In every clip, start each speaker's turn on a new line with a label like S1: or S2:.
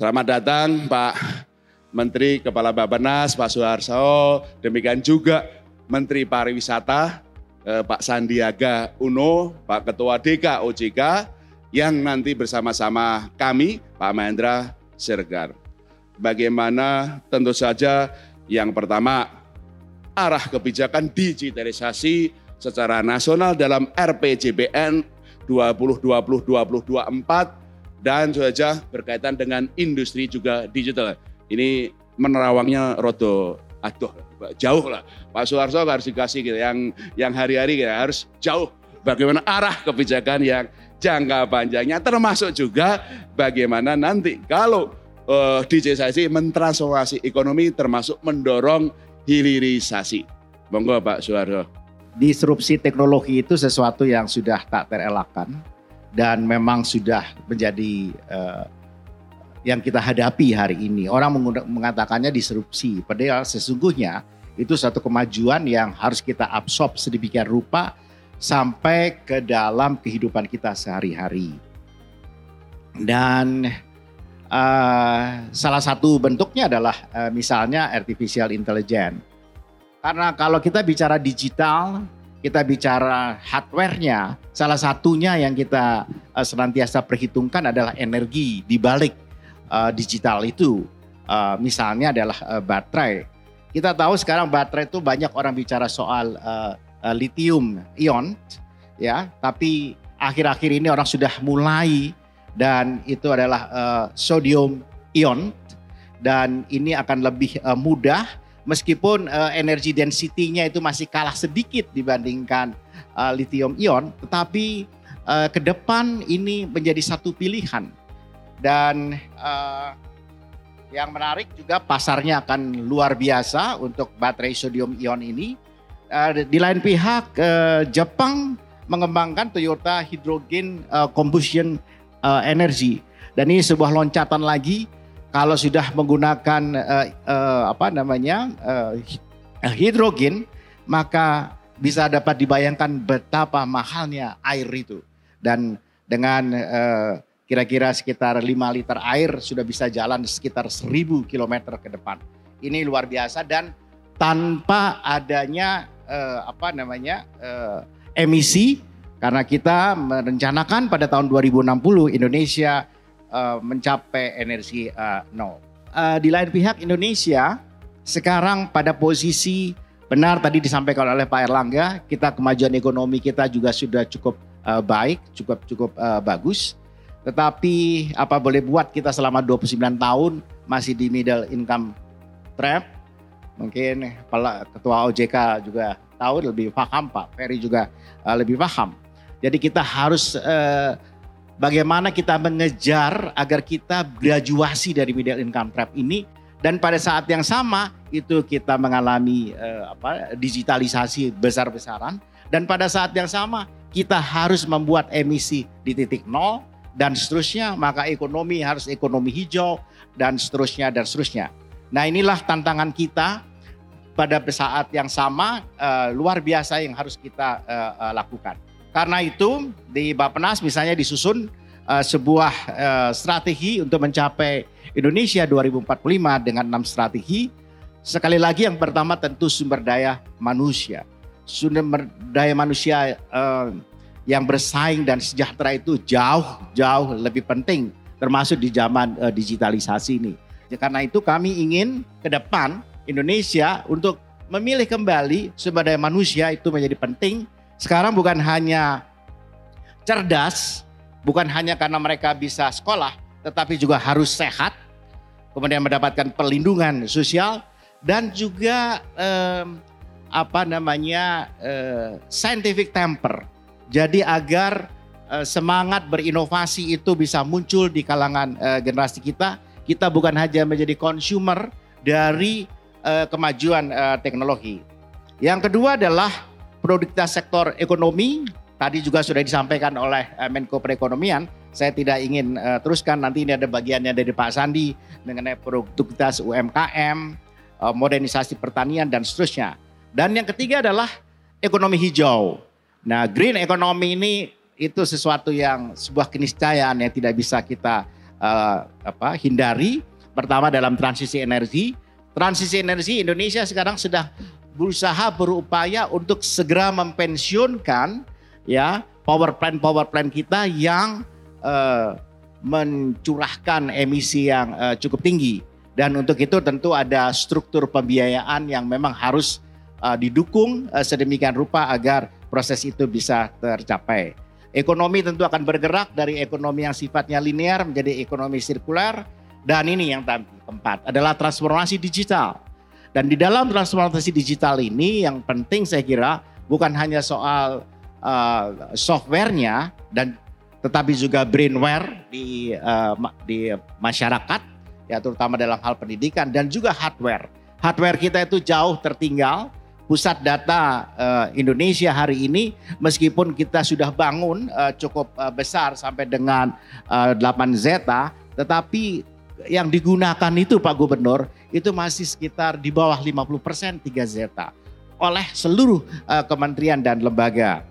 S1: Selamat datang Pak Menteri Kepala Bapenas, Pak Suharso, demikian juga Menteri Pariwisata, eh, Pak Sandiaga Uno, Pak Ketua DK OJK, yang nanti bersama-sama kami, Pak Mahendra Sergar. Bagaimana tentu saja yang pertama, arah kebijakan digitalisasi secara nasional dalam RPJPN 2020-2024 dan saja berkaitan dengan industri juga digital. Ini menerawangnya rodo aduh jauh lah. Pak Soeharto harus dikasih gitu, yang yang hari-hari gitu, harus jauh bagaimana arah kebijakan yang jangka panjangnya termasuk juga bagaimana nanti kalau uh, digitalisasi mentransformasi ekonomi termasuk mendorong hilirisasi. Monggo Pak Soeharto.
S2: Disrupsi teknologi itu sesuatu yang sudah tak terelakkan dan memang sudah menjadi uh, yang kita hadapi hari ini. Orang mengatakannya disrupsi, padahal sesungguhnya itu satu kemajuan yang harus kita absorb sedemikian rupa sampai ke dalam kehidupan kita sehari-hari. Dan uh, salah satu bentuknya adalah uh, misalnya artificial intelligence. Karena kalau kita bicara digital, kita bicara hardware-nya, salah satunya yang kita uh, senantiasa perhitungkan adalah energi di balik uh, digital itu. Uh, misalnya adalah uh, baterai. Kita tahu sekarang baterai itu banyak orang bicara soal uh, uh, lithium ion, ya. Tapi akhir-akhir ini orang sudah mulai dan itu adalah uh, sodium ion dan ini akan lebih uh, mudah meskipun uh, energi density-nya itu masih kalah sedikit dibandingkan uh, lithium ion, tetapi uh, ke depan ini menjadi satu pilihan dan uh, yang menarik juga pasarnya akan luar biasa untuk baterai sodium ion ini. Uh, di lain pihak uh, Jepang mengembangkan Toyota Hydrogen uh, Combustion uh, Energy dan ini sebuah loncatan lagi kalau sudah menggunakan uh, uh, apa namanya uh, hidrogen maka bisa dapat dibayangkan betapa mahalnya air itu dan dengan uh, kira-kira sekitar 5 liter air sudah bisa jalan sekitar 1000 km ke depan. Ini luar biasa dan tanpa adanya uh, apa namanya uh, emisi karena kita merencanakan pada tahun 2060 Indonesia uh, mencapai energi uh, nol. Uh, di lain pihak Indonesia sekarang pada posisi benar tadi disampaikan oleh Pak Erlangga, kita kemajuan ekonomi kita juga sudah cukup uh, baik, cukup cukup uh, bagus. Tetapi apa boleh buat kita selama 29 tahun masih di middle income trap. Mungkin Ketua OJK juga tahu lebih paham Pak Ferry juga uh, lebih paham. Jadi kita harus uh, bagaimana kita mengejar agar kita graduasi dari middle income trap ini dan pada saat yang sama itu kita mengalami uh, apa digitalisasi besar-besaran dan pada saat yang sama kita harus membuat emisi di titik nol dan seterusnya, maka ekonomi harus ekonomi hijau dan seterusnya dan seterusnya. Nah inilah tantangan kita pada saat yang sama uh, luar biasa yang harus kita uh, uh, lakukan. Karena itu di Bapenas misalnya disusun uh, sebuah uh, strategi untuk mencapai Indonesia 2045 dengan enam strategi. Sekali lagi yang pertama tentu sumber daya manusia. Sumber daya manusia uh, yang bersaing dan sejahtera itu jauh jauh lebih penting termasuk di zaman uh, digitalisasi ini. Ya, karena itu kami ingin ke depan Indonesia untuk memilih kembali sumber daya manusia itu menjadi penting. Sekarang bukan hanya cerdas, bukan hanya karena mereka bisa sekolah, tetapi juga harus sehat, kemudian mendapatkan perlindungan sosial dan juga eh, apa namanya eh, scientific temper jadi agar uh, semangat berinovasi itu bisa muncul di kalangan uh, generasi kita, kita bukan hanya menjadi consumer dari uh, kemajuan uh, teknologi. Yang kedua adalah produktivitas sektor ekonomi. Tadi juga sudah disampaikan oleh uh, Menko Perekonomian. Saya tidak ingin uh, teruskan nanti ini ada bagiannya dari Pak Sandi mengenai produktivitas UMKM, uh, modernisasi pertanian dan seterusnya. Dan yang ketiga adalah ekonomi hijau. Nah, green economy ini itu sesuatu yang sebuah keniscayaan yang tidak bisa kita uh, apa hindari. Pertama dalam transisi energi. Transisi energi Indonesia sekarang sedang berusaha berupaya untuk segera mempensiunkan ya power plant power plant kita yang uh, mencurahkan emisi yang uh, cukup tinggi dan untuk itu tentu ada struktur pembiayaan yang memang harus uh, didukung uh, sedemikian rupa agar proses itu bisa tercapai. Ekonomi tentu akan bergerak dari ekonomi yang sifatnya linear menjadi ekonomi sirkular dan ini yang keempat adalah transformasi digital. Dan di dalam transformasi digital ini yang penting saya kira bukan hanya soal uh, softwarenya dan tetapi juga brainware di uh, di masyarakat ya terutama dalam hal pendidikan dan juga hardware. Hardware kita itu jauh tertinggal pusat data uh, Indonesia hari ini meskipun kita sudah bangun uh, cukup uh, besar sampai dengan uh, 8 zeta tetapi yang digunakan itu Pak Gubernur itu masih sekitar di bawah 50% 3 zeta oleh seluruh uh, kementerian dan lembaga.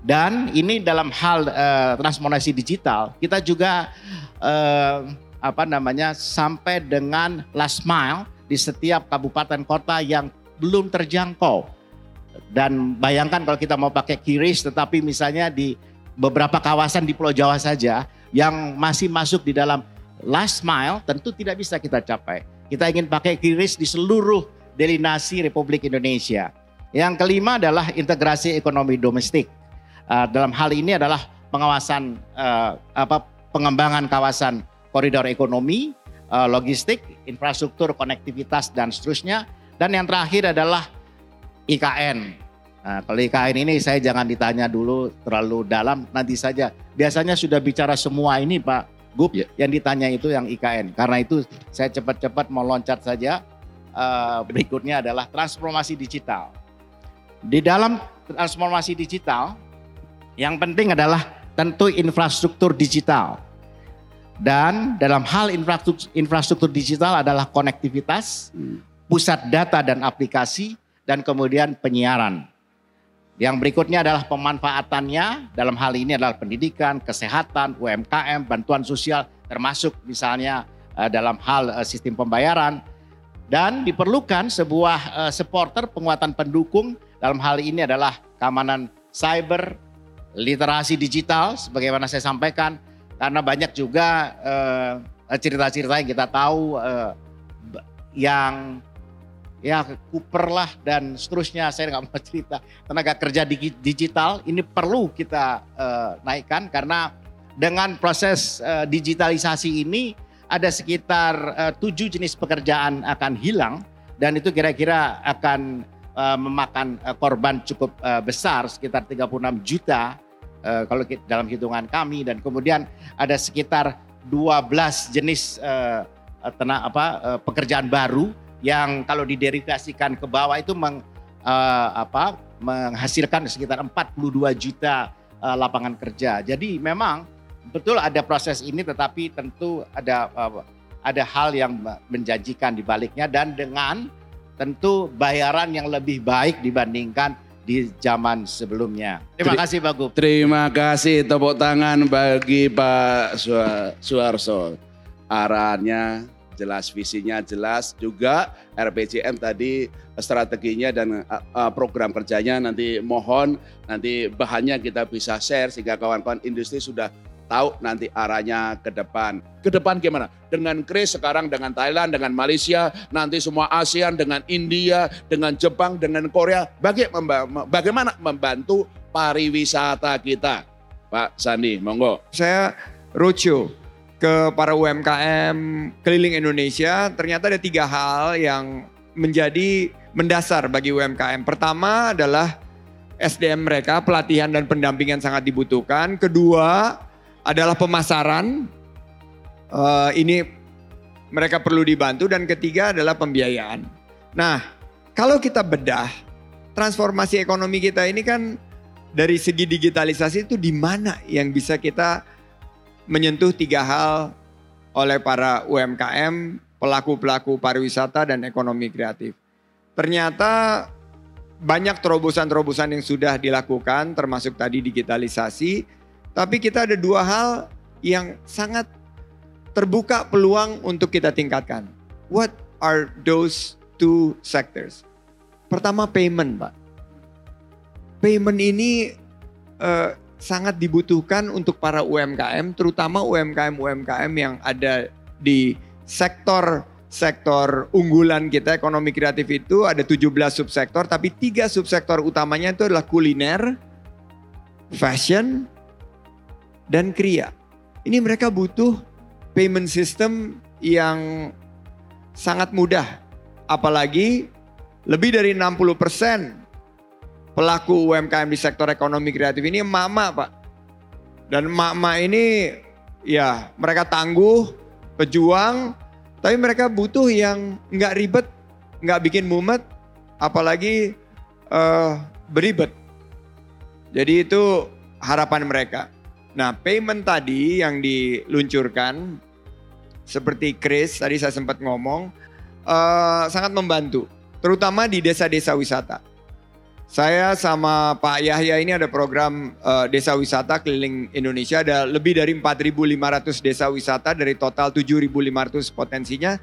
S2: Dan ini dalam hal uh, transformasi digital kita juga uh, apa namanya sampai dengan last mile di setiap kabupaten kota yang belum terjangkau. Dan bayangkan kalau kita mau pakai kiris tetapi misalnya di beberapa kawasan di Pulau Jawa saja yang masih masuk di dalam last mile tentu tidak bisa kita capai. Kita ingin pakai kiris di seluruh delinasi Republik Indonesia. Yang kelima adalah integrasi ekonomi domestik. Uh, dalam hal ini adalah pengawasan uh, apa pengembangan kawasan koridor ekonomi, uh, logistik, infrastruktur, konektivitas dan seterusnya dan yang terakhir adalah IKN. Nah, kalau IKN ini saya jangan ditanya dulu terlalu dalam, nanti saja. Biasanya sudah bicara semua ini Pak Gup, ya. yang ditanya itu yang IKN. Karena itu saya cepat-cepat mau loncat saja. Uh, berikutnya adalah transformasi digital. Di dalam transformasi digital, yang penting adalah tentu infrastruktur digital. Dan dalam hal infrastruktur, infrastruktur digital adalah konektivitas, hmm pusat data dan aplikasi, dan kemudian penyiaran. Yang berikutnya adalah pemanfaatannya. Dalam hal ini adalah pendidikan, kesehatan, UMKM, bantuan sosial termasuk misalnya eh, dalam hal eh, sistem pembayaran. Dan diperlukan sebuah eh, supporter penguatan pendukung. Dalam hal ini adalah keamanan cyber, literasi digital sebagaimana saya sampaikan. Karena banyak juga cerita-cerita yang kita tahu yang ya Cooper lah dan seterusnya. Saya nggak mau cerita. Tenaga kerja digital ini perlu kita uh, naikkan karena dengan proses uh, digitalisasi ini ada sekitar uh, tujuh jenis pekerjaan akan hilang dan itu kira-kira akan uh, memakan uh, korban cukup uh, besar sekitar 36 juta uh, kalau kita, dalam hitungan kami. Dan kemudian ada sekitar 12 jenis uh, tena, apa, uh, pekerjaan baru yang kalau diderivasikan ke bawah itu meng, uh, apa, menghasilkan sekitar 42 juta uh, lapangan kerja. Jadi memang betul ada proses ini tetapi tentu ada uh, ada hal yang menjanjikan di baliknya dan dengan tentu bayaran yang lebih baik dibandingkan di zaman sebelumnya. Terima kasih Pak Gub.
S1: Terima kasih tepuk tangan bagi Pak Suarso. Arahnya jelas visinya jelas juga RPJM tadi strateginya dan uh, program kerjanya nanti mohon nanti bahannya kita bisa share sehingga kawan-kawan industri sudah tahu nanti arahnya ke depan. Ke depan gimana? Dengan Kris sekarang dengan Thailand, dengan Malaysia, nanti semua ASEAN, dengan India, dengan Jepang, dengan Korea. Bagaimana membantu pariwisata kita? Pak Sandi, monggo.
S3: Saya Rocio ke para UMKM keliling Indonesia, ternyata ada tiga hal yang menjadi mendasar bagi UMKM. Pertama adalah SDM mereka, pelatihan dan pendampingan sangat dibutuhkan. Kedua adalah pemasaran, uh, ini mereka perlu dibantu. Dan ketiga adalah pembiayaan. Nah, kalau kita bedah, transformasi ekonomi kita ini kan dari segi digitalisasi itu di mana yang bisa kita menyentuh tiga hal oleh para UMKM, pelaku-pelaku pariwisata dan ekonomi kreatif. Ternyata banyak terobosan-terobosan yang sudah dilakukan termasuk tadi digitalisasi, tapi kita ada dua hal yang sangat terbuka peluang untuk kita tingkatkan. What are those two sectors? Pertama payment, Pak. Payment ini uh, sangat dibutuhkan untuk para UMKM, terutama UMKM-UMKM yang ada di sektor sektor unggulan kita ekonomi kreatif itu ada 17 subsektor tapi tiga subsektor utamanya itu adalah kuliner, fashion, dan kria. Ini mereka butuh payment system yang sangat mudah. Apalagi lebih dari 60% pelaku UMKM di sektor ekonomi kreatif ini mama pak. Dan mama ini ya mereka tangguh, pejuang, tapi mereka butuh yang nggak ribet, nggak bikin mumet, apalagi uh, beribet. Jadi itu harapan mereka. Nah payment tadi yang diluncurkan seperti Chris tadi saya sempat ngomong uh, sangat membantu, terutama di desa-desa wisata. Saya sama Pak Yahya ini ada program uh, desa wisata keliling Indonesia. Ada lebih dari 4.500 desa wisata dari total 7.500 potensinya.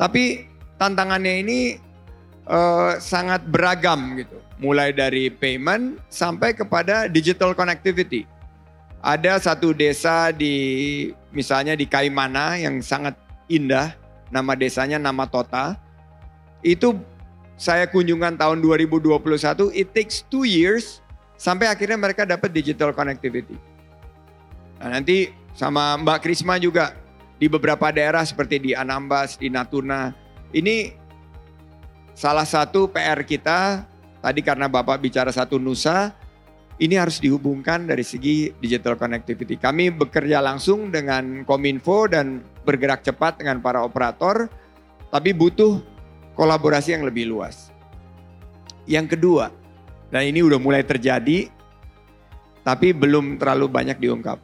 S3: Tapi tantangannya ini uh, sangat beragam gitu. Mulai dari payment sampai kepada digital connectivity. Ada satu desa di misalnya di Kaimana yang sangat indah. Nama desanya nama Tota. Itu saya kunjungan tahun 2021, it takes two years sampai akhirnya mereka dapat digital connectivity. Nah, nanti sama Mbak Krisma juga di beberapa daerah seperti di Anambas, di Natuna. Ini salah satu PR kita tadi karena Bapak bicara satu Nusa, ini harus dihubungkan dari segi digital connectivity. Kami bekerja langsung dengan Kominfo dan bergerak cepat dengan para operator, tapi butuh kolaborasi yang lebih luas. Yang kedua, dan ini udah mulai terjadi, tapi belum terlalu banyak diungkap.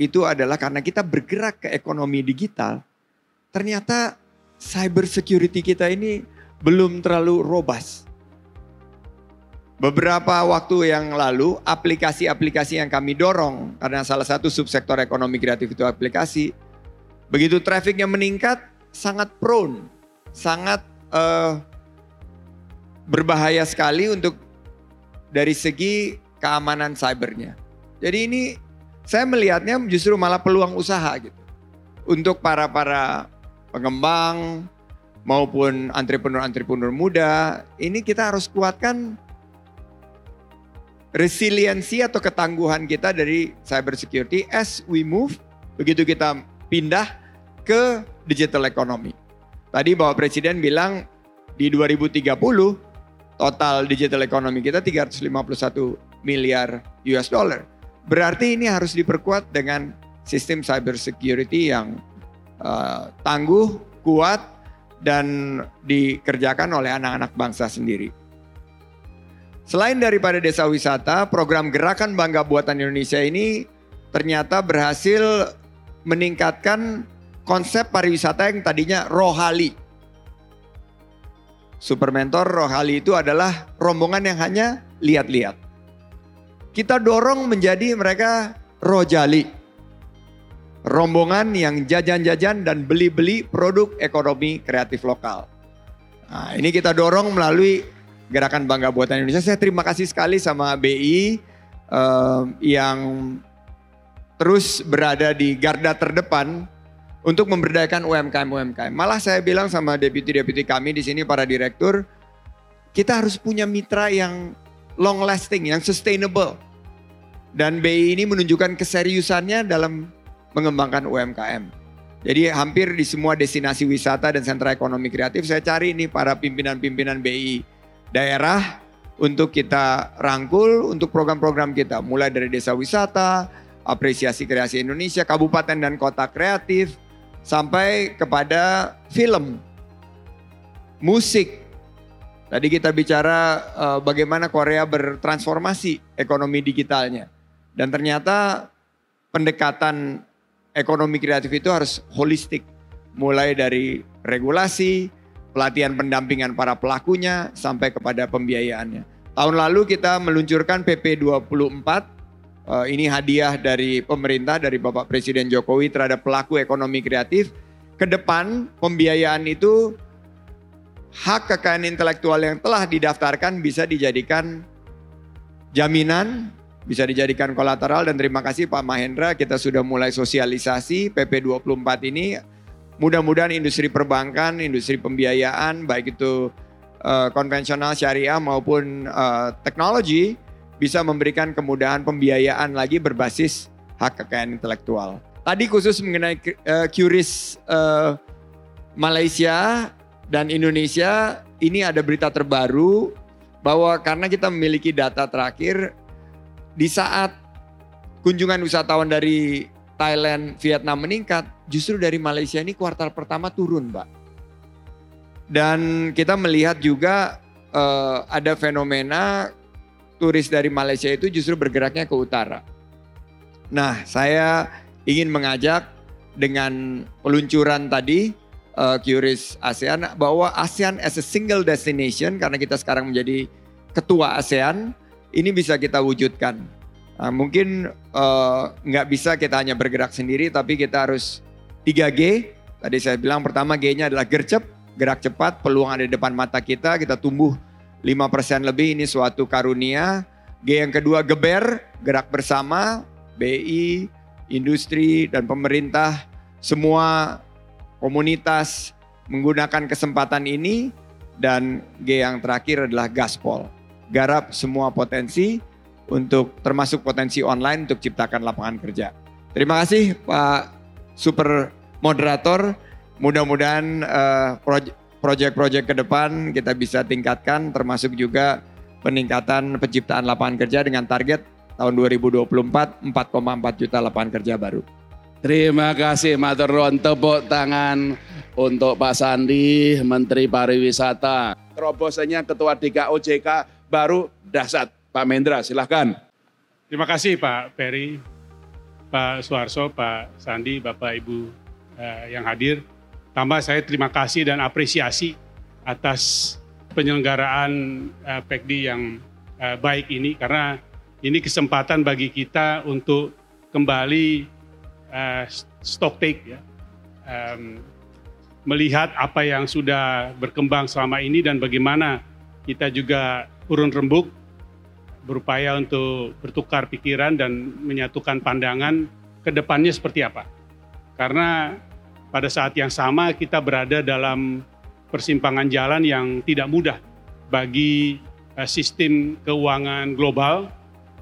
S3: Itu adalah karena kita bergerak ke ekonomi digital, ternyata cyber security kita ini belum terlalu robust. Beberapa waktu yang lalu, aplikasi-aplikasi yang kami dorong, karena salah satu subsektor ekonomi kreatif itu aplikasi, begitu trafficnya meningkat, sangat prone sangat uh, berbahaya sekali untuk dari segi keamanan cybernya. Jadi ini saya melihatnya justru malah peluang usaha gitu. Untuk para para pengembang maupun entrepreneur-entrepreneur muda, ini kita harus kuatkan resiliensi atau ketangguhan kita dari cyber security as we move begitu kita pindah ke digital economy. Tadi Bapak Presiden bilang di 2030 total digital economy kita 351 miliar US dollar. Berarti ini harus diperkuat dengan sistem cyber security yang uh, tangguh, kuat, dan dikerjakan oleh anak-anak bangsa sendiri. Selain daripada desa wisata, program Gerakan Bangga Buatan Indonesia ini ternyata berhasil meningkatkan konsep pariwisata yang tadinya rohali. Super mentor rohali itu adalah rombongan yang hanya lihat-lihat. Kita dorong menjadi mereka rojali. Rombongan yang jajan-jajan dan beli-beli produk ekonomi kreatif lokal. Nah, ini kita dorong melalui Gerakan Bangga Buatan Indonesia. Saya terima kasih sekali sama BI eh, yang terus berada di garda terdepan untuk memberdayakan UMKM-UMKM. Malah saya bilang sama deputi-deputi kami di sini para direktur, kita harus punya mitra yang long lasting, yang sustainable. Dan BI ini menunjukkan keseriusannya dalam mengembangkan UMKM. Jadi hampir di semua destinasi wisata dan sentra ekonomi kreatif saya cari ini para pimpinan-pimpinan BI daerah untuk kita rangkul untuk program-program kita. Mulai dari desa wisata, apresiasi kreasi Indonesia, kabupaten dan kota kreatif, sampai kepada film, musik. Tadi kita bicara uh, bagaimana Korea bertransformasi ekonomi digitalnya. Dan ternyata pendekatan ekonomi kreatif itu harus holistik. Mulai dari regulasi, pelatihan pendampingan para pelakunya, sampai kepada pembiayaannya. Tahun lalu kita meluncurkan PP 24 Uh, ini hadiah dari pemerintah, dari Bapak Presiden Jokowi terhadap pelaku ekonomi kreatif. Ke depan pembiayaan itu hak kekayaan intelektual yang telah didaftarkan bisa dijadikan jaminan, bisa dijadikan kolateral dan terima kasih Pak Mahendra kita sudah mulai sosialisasi PP 24 ini. Mudah-mudahan industri perbankan, industri pembiayaan baik itu uh, konvensional syariah maupun uh, teknologi bisa memberikan kemudahan pembiayaan lagi berbasis hak kekayaan intelektual. Tadi khusus mengenai uh, QRIS uh, Malaysia dan Indonesia, ini ada berita terbaru bahwa karena kita memiliki data terakhir di saat kunjungan wisatawan dari Thailand, Vietnam meningkat, justru dari Malaysia ini kuartal pertama turun, Mbak. Dan kita melihat juga uh, ada fenomena turis dari Malaysia itu justru bergeraknya ke utara. Nah, saya ingin mengajak dengan peluncuran tadi uh, QRIS ASEAN bahwa ASEAN as a single destination karena kita sekarang menjadi ketua ASEAN ini bisa kita wujudkan. Nah, mungkin uh, nggak bisa kita hanya bergerak sendiri tapi kita harus 3G. Tadi saya bilang pertama G-nya adalah gercep, gerak cepat, peluang ada di depan mata kita, kita tumbuh 5% lebih ini suatu karunia. G yang kedua geber, gerak bersama, BI, industri dan pemerintah, semua komunitas menggunakan kesempatan ini dan G yang terakhir adalah gaspol. Garap semua potensi untuk termasuk potensi online untuk ciptakan lapangan kerja. Terima kasih Pak Super Moderator. Mudah-mudahan uh, proyek-proyek ke depan kita bisa tingkatkan termasuk juga peningkatan penciptaan lapangan kerja dengan target tahun 2024 4,4 juta lapangan kerja baru.
S1: Terima kasih Matur tepuk tangan untuk Pak Sandi, Menteri Pariwisata. Terobosannya Ketua DKOJK baru dahsyat. Pak Mendra silahkan.
S4: Terima kasih Pak Peri, Pak Suarso, Pak Sandi, Bapak Ibu uh, yang hadir. Tambah saya terima kasih dan apresiasi atas penyelenggaraan uh, yang uh, baik ini karena ini kesempatan bagi kita untuk kembali uh, stock take ya. Um, melihat apa yang sudah berkembang selama ini dan bagaimana kita juga urun rembuk berupaya untuk bertukar pikiran dan menyatukan pandangan ke depannya seperti apa. Karena pada saat yang sama kita berada dalam persimpangan jalan yang tidak mudah bagi uh, sistem keuangan global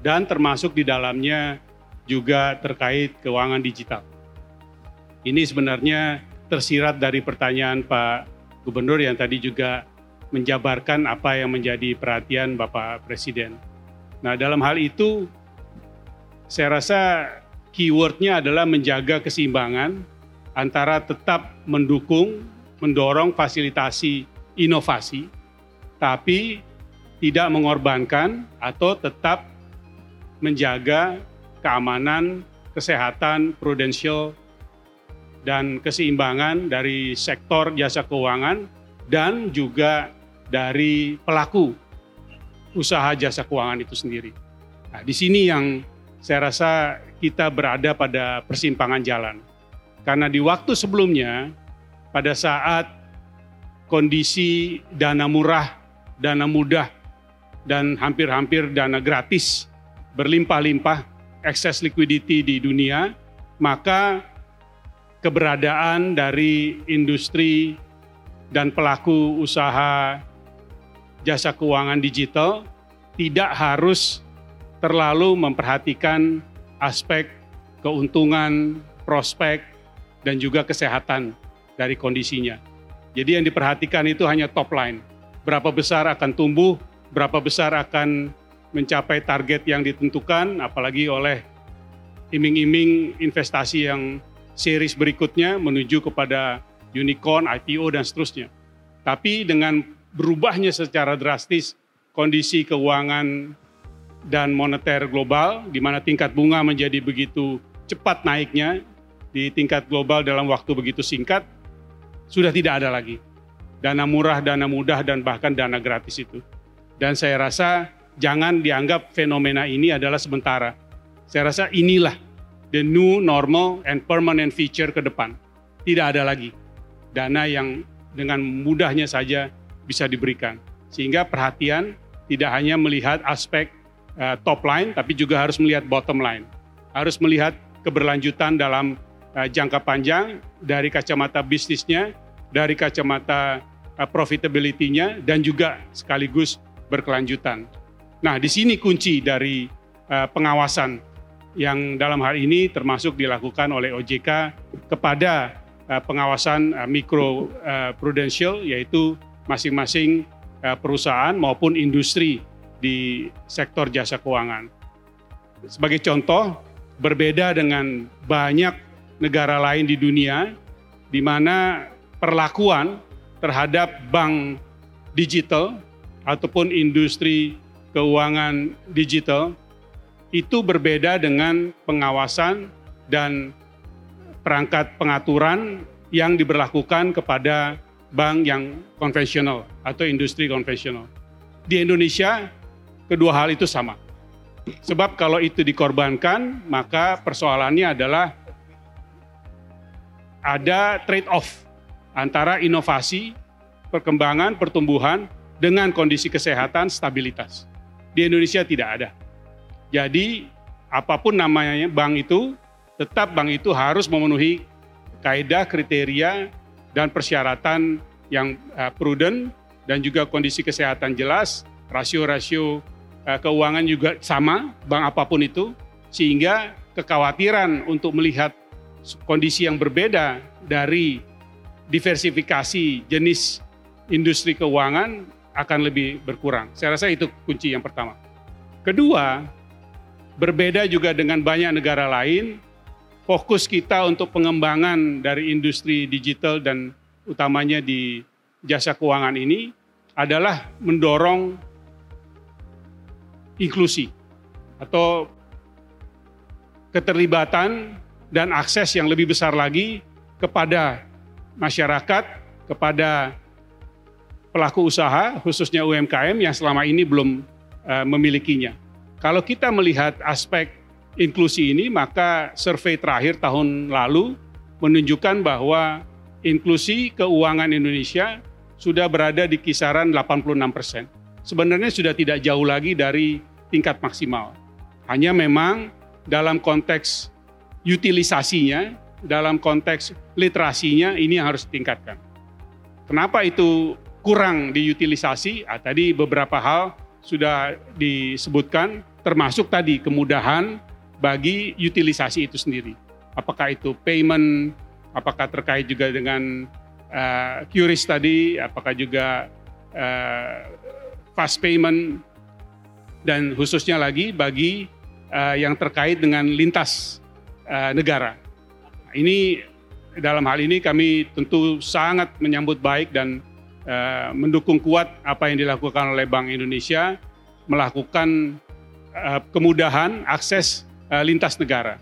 S4: dan termasuk di dalamnya juga terkait keuangan digital. Ini sebenarnya tersirat dari pertanyaan Pak Gubernur yang tadi juga menjabarkan apa yang menjadi perhatian Bapak Presiden. Nah dalam hal itu saya rasa keywordnya adalah menjaga keseimbangan antara tetap mendukung, mendorong fasilitasi inovasi, tapi tidak mengorbankan atau tetap menjaga keamanan, kesehatan, prudensial, dan keseimbangan dari sektor jasa keuangan dan juga dari pelaku usaha jasa keuangan itu sendiri. Nah, di sini yang saya rasa kita berada pada persimpangan jalan. Karena di waktu sebelumnya, pada saat kondisi dana murah, dana mudah, dan hampir-hampir dana gratis berlimpah-limpah, excess liquidity di dunia, maka keberadaan dari industri dan pelaku usaha jasa keuangan digital tidak harus terlalu memperhatikan aspek keuntungan, prospek, dan juga kesehatan dari kondisinya. Jadi yang diperhatikan itu hanya top line. Berapa besar akan tumbuh, berapa besar akan mencapai target yang ditentukan, apalagi oleh iming-iming investasi yang series berikutnya menuju kepada unicorn, IPO, dan seterusnya. Tapi dengan berubahnya secara drastis kondisi keuangan dan moneter global, di mana tingkat bunga menjadi begitu cepat naiknya, di tingkat global dalam waktu begitu singkat sudah tidak ada lagi. Dana murah, dana mudah, dan bahkan dana gratis itu. Dan saya rasa jangan dianggap fenomena ini adalah sementara. Saya rasa inilah the new normal and permanent feature ke depan. Tidak ada lagi dana yang dengan mudahnya saja bisa diberikan. Sehingga perhatian tidak hanya melihat aspek uh, top line, tapi juga harus melihat bottom line. Harus melihat keberlanjutan dalam uh, jangka panjang dari kacamata bisnisnya, dari kacamata uh, profitability-nya, dan juga sekaligus berkelanjutan. Nah, di sini kunci dari uh, pengawasan yang dalam hal ini termasuk dilakukan oleh OJK kepada pengawasan mikro prudensial yaitu masing-masing perusahaan maupun industri di sektor jasa keuangan. Sebagai contoh, berbeda dengan banyak negara lain di dunia di mana perlakuan terhadap bank digital ataupun industri keuangan digital itu berbeda dengan pengawasan dan perangkat pengaturan yang diberlakukan kepada bank yang konvensional atau industri konvensional. Di Indonesia, kedua hal itu sama. Sebab kalau itu dikorbankan, maka persoalannya adalah ada trade-off antara inovasi, perkembangan, pertumbuhan dengan kondisi kesehatan, stabilitas. Di Indonesia tidak ada. Jadi apa pun namanya bank itu, tetap bank itu harus memenuhi kaidah, kriteria, dan persyaratan yang uh, prudent dan juga kondisi kesehatan jelas, rasio-rasio uh, keuangan juga sama, bank apa pun itu, sehingga kekhawatiran untuk melihat kondisi yang berbeda dari diversifikasi jenis industri keuangan akan lebih berkurang. Saya rasa itu kunci yang pertama. Kedua, berbeda juga dengan banyak negara lain, fokus kita untuk pengembangan dari industri digital dan utamanya di jasa keuangan ini adalah mendorong inklusi atau keterlibatan dan akses yang lebih besar lagi kepada masyarakat, kepada pelaku usaha, khususnya UMKM yang selama ini belum uh, memilikinya. Kalau kita melihat aspek inklusi ini, maka survei terakhir tahun lalu menunjukkan bahwa inklusi keuangan Indonesia sudah berada di kisaran 86 persen. Sebenarnya sudah tidak jauh lagi dari tingkat maksimal. Hanya memang dalam konteks utilisasinya, dalam konteks literasinya ini harus ditingkatkan. Kenapa itu kurang diutilisasi, ah, tadi beberapa hal sudah disebutkan, termasuk tadi kemudahan bagi utilisasi itu sendiri. Apakah itu payment, apakah terkait juga dengan uh, QRIS tadi, apakah juga uh, fast payment, dan khususnya lagi bagi uh, yang terkait dengan lintas uh, negara. Ini dalam hal ini kami tentu sangat menyambut baik dan Eh, mendukung kuat apa yang dilakukan oleh Bank Indonesia melakukan uh, kemudahan akses uh, lintas negara.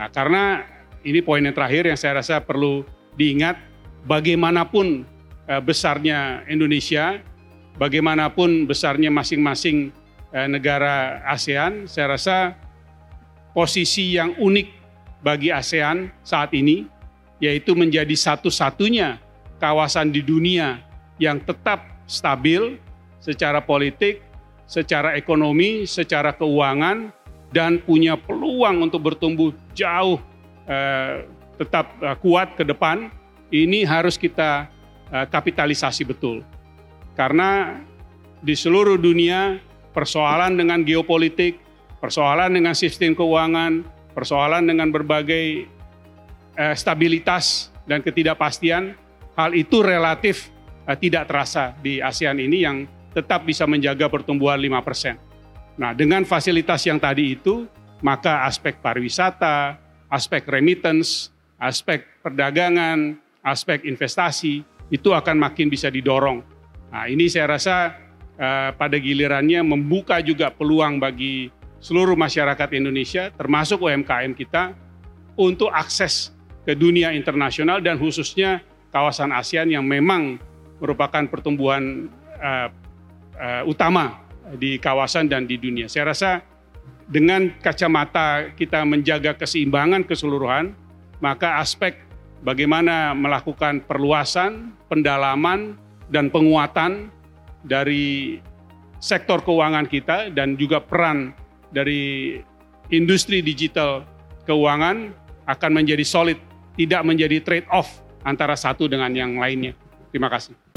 S4: Nah, karena ini poin yang terakhir yang saya rasa perlu diingat bagaimanapun uh, besarnya Indonesia, bagaimanapun besarnya masing-masing uh, negara ASEAN, saya rasa posisi yang unik bagi ASEAN saat ini yaitu menjadi satu-satunya kawasan di dunia yang tetap stabil secara politik, secara ekonomi, secara keuangan, dan punya peluang untuk bertumbuh jauh eh, tetap eh, kuat ke depan, ini harus kita eh, kapitalisasi betul. Karena di seluruh dunia persoalan dengan geopolitik, persoalan dengan sistem keuangan, persoalan dengan berbagai eh, stabilitas dan ketidakpastian, hal itu relatif Eh, tidak terasa di ASEAN ini yang tetap bisa menjaga pertumbuhan 5%. Nah, dengan fasilitas yang tadi itu, maka aspek pariwisata, aspek remittance, aspek perdagangan, aspek investasi itu akan makin bisa didorong. Nah, ini saya rasa uh, pada gilirannya membuka juga peluang bagi seluruh masyarakat Indonesia termasuk UMKM kita untuk akses ke dunia internasional dan khususnya kawasan ASEAN yang memang merupakan pertumbuhan uh, uh, utama di kawasan dan di dunia. Saya rasa dengan kacamata kita menjaga keseimbangan keseluruhan, maka aspek bagaimana melakukan perluasan, pendalaman, dan penguatan dari sektor keuangan kita dan juga peran dari industri digital keuangan akan menjadi solid, tidak menjadi trade off antara satu dengan yang lainnya. Terima kasih.